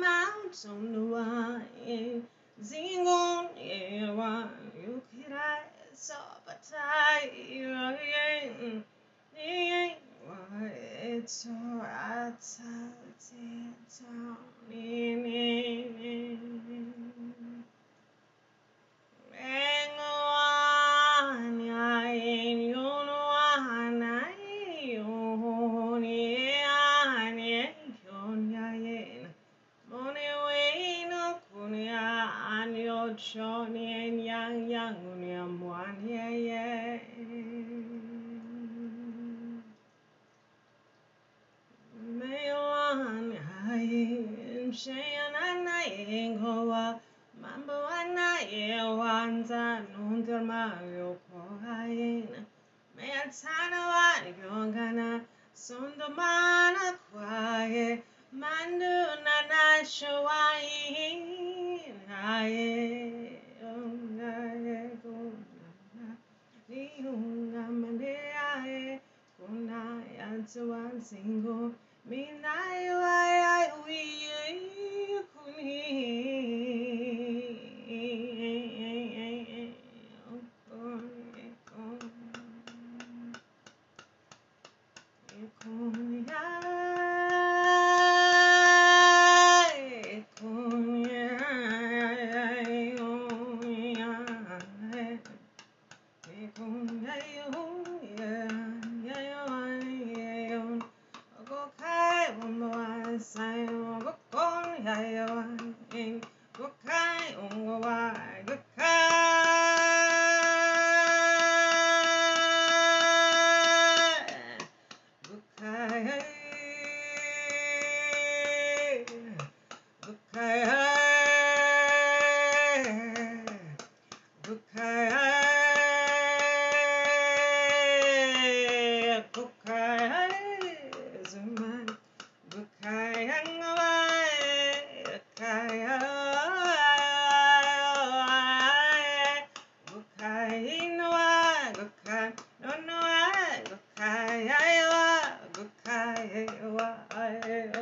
Mountain, 찬화와 영원한 순도만한 과에 만든 나날 쇼와이 나의 나의 고나 니용나만 내아에 고나야 저완 싱고 미나이와야 위에 군이 I, I, I,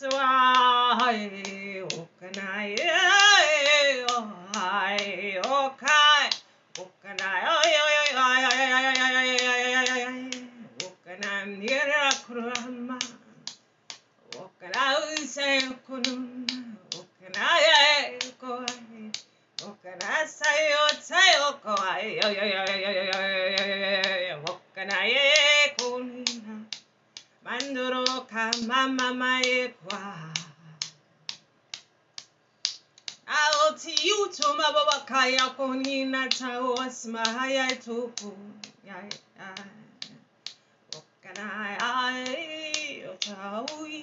that's why. Mandoro kama mama e Aotiuto mababakaya konina tawas mahaya tupu. Okanai otaui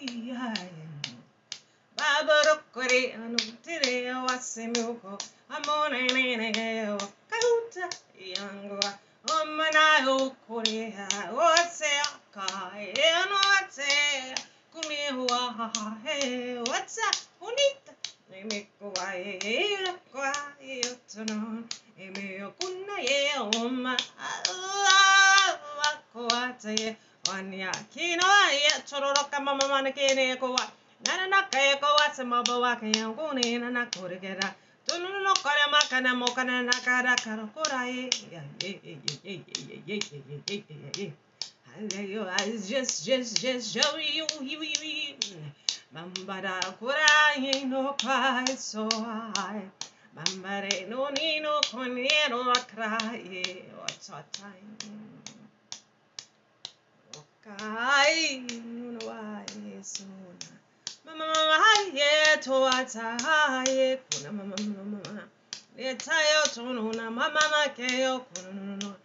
Babarokore anutire wasemuko amone nenegeo kahuta yangwa omanai okore waseka enote se akai eno ate kumi hua he what's up bonita ne me ko ai e la kwa i otono e me o kuna ye o ma a ko ate Wanya kino ya chororo kama mama na kene ko wa nana na kaya ko wa sama ba wa kaya ko ne na na ko re kera tunu no kare ma kana mo kana na kara kara ko ra ye ya ye ye ye ye ye ye ye ye it's just, just, just show you, you, you, you. No kai so I. Bambare no nino conero a cry. What's our time? Okai, you know why so. Mama, to what I kuna mama, mama. Netayo tonuna, mama, keo kununu.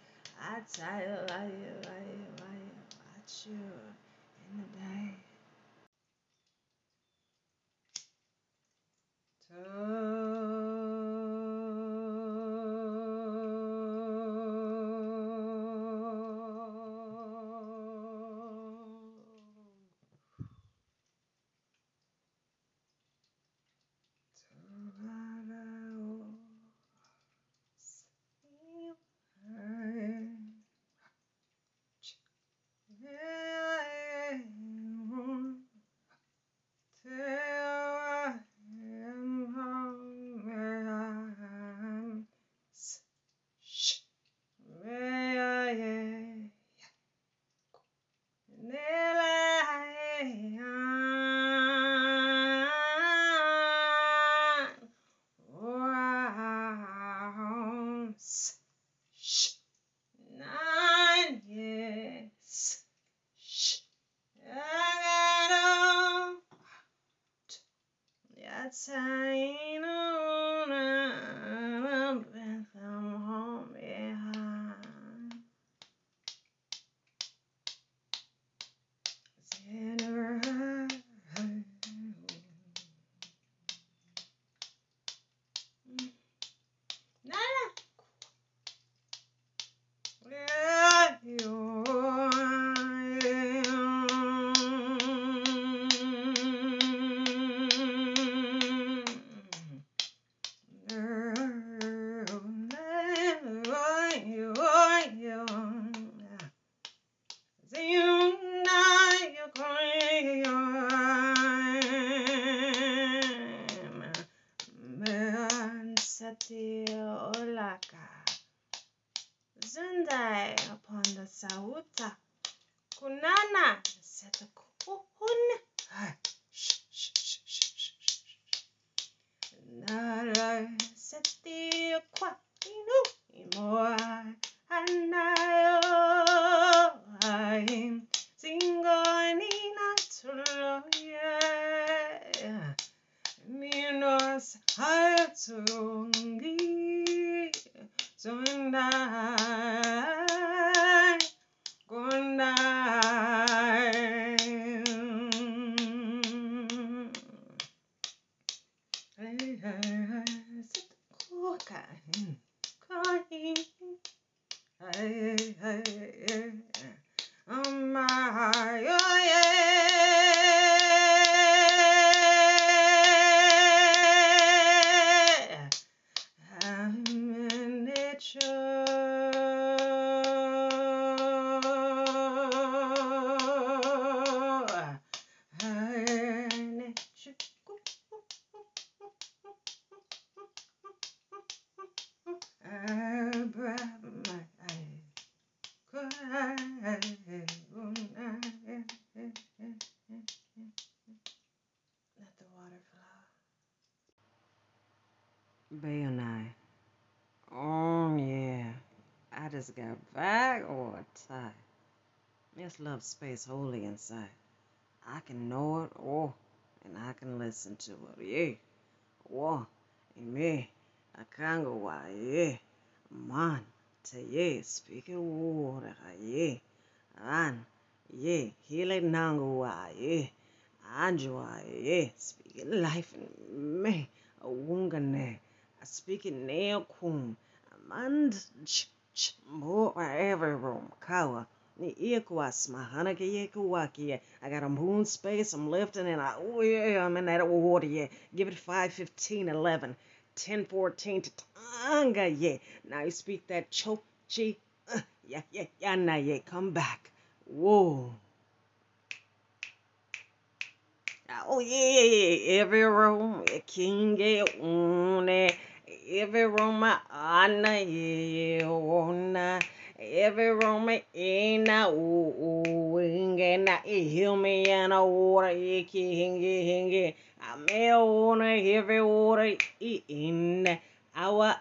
I tell you, I, I, sure in the day. Turn I just got back or tie. This love space holy inside. I can know it, oh, and I can listen to it, yeah. Oh, me, I can't go why, yeah. Man, to yeah, speaking water, yeah. An, yeah, healing nango, yeah. Anjua, yeah, speaking life in me, a wungane, a speaking nail kum, a man, ch, ch, more every room, kawa. I got a moon space. I'm lifting and I, oh yeah, I'm in that water. Yeah, give it 5, 15, 11, 10, 14 to tanga. Yeah, now you speak that choke, chi. Uh, yeah, yeah, yeah, now yeah, come back. Whoa. Oh yeah. Every room, king, yeah, every room, I, yeah, yeah, Every room in a ooh na heal me in a water icky hingy hingy. I may wanna every water in our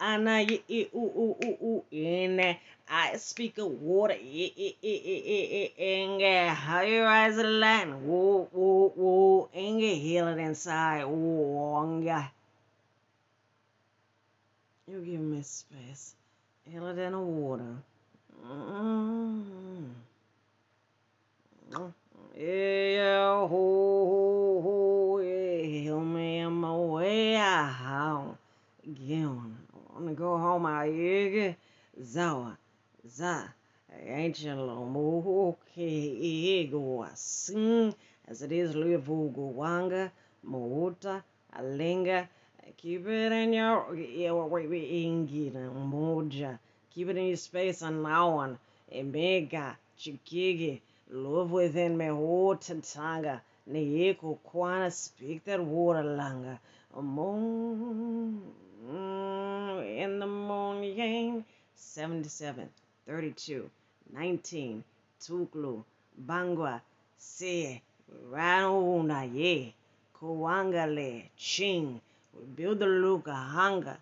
ana ooh ooh ooh ooh in. I speak of water in higher as a land. Woo woo woo. And heal it inside. Woo. You give me space. Heal it in the water. Mm-hmm. Yeah, ho, ho, ho, yeah, heal me on my way out. Again, I wanna go home. I hear Zawa, Za, Angelo, Mohoke, Ego, sing as it is Luvugo Wanga, Moota, Alinga. Keep it in your, Ingida, Moja. Keep it in your space and on. Emega, Chikigi, love within me, hold Tantanga. Neeko Kwana, speak that water langa. Among mm, in the morning, 77, 32, 19, Tuklu, Bangwa, Se, Ranuna, Ye, Kuangale, Ching, build Luka, Hanga,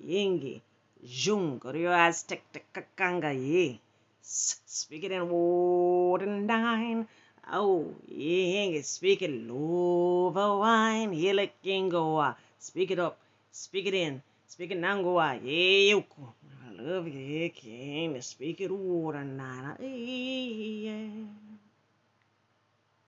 Yingi, Jung, Rio Aztec, Kakanga, ye. Speak it in word and dine. Oh, ye speak it, love a wine, it, kingoa. Speak it up, speak it in, speak it nangoa, ye yoku. I love you, king, speak it word and dine. Yeah.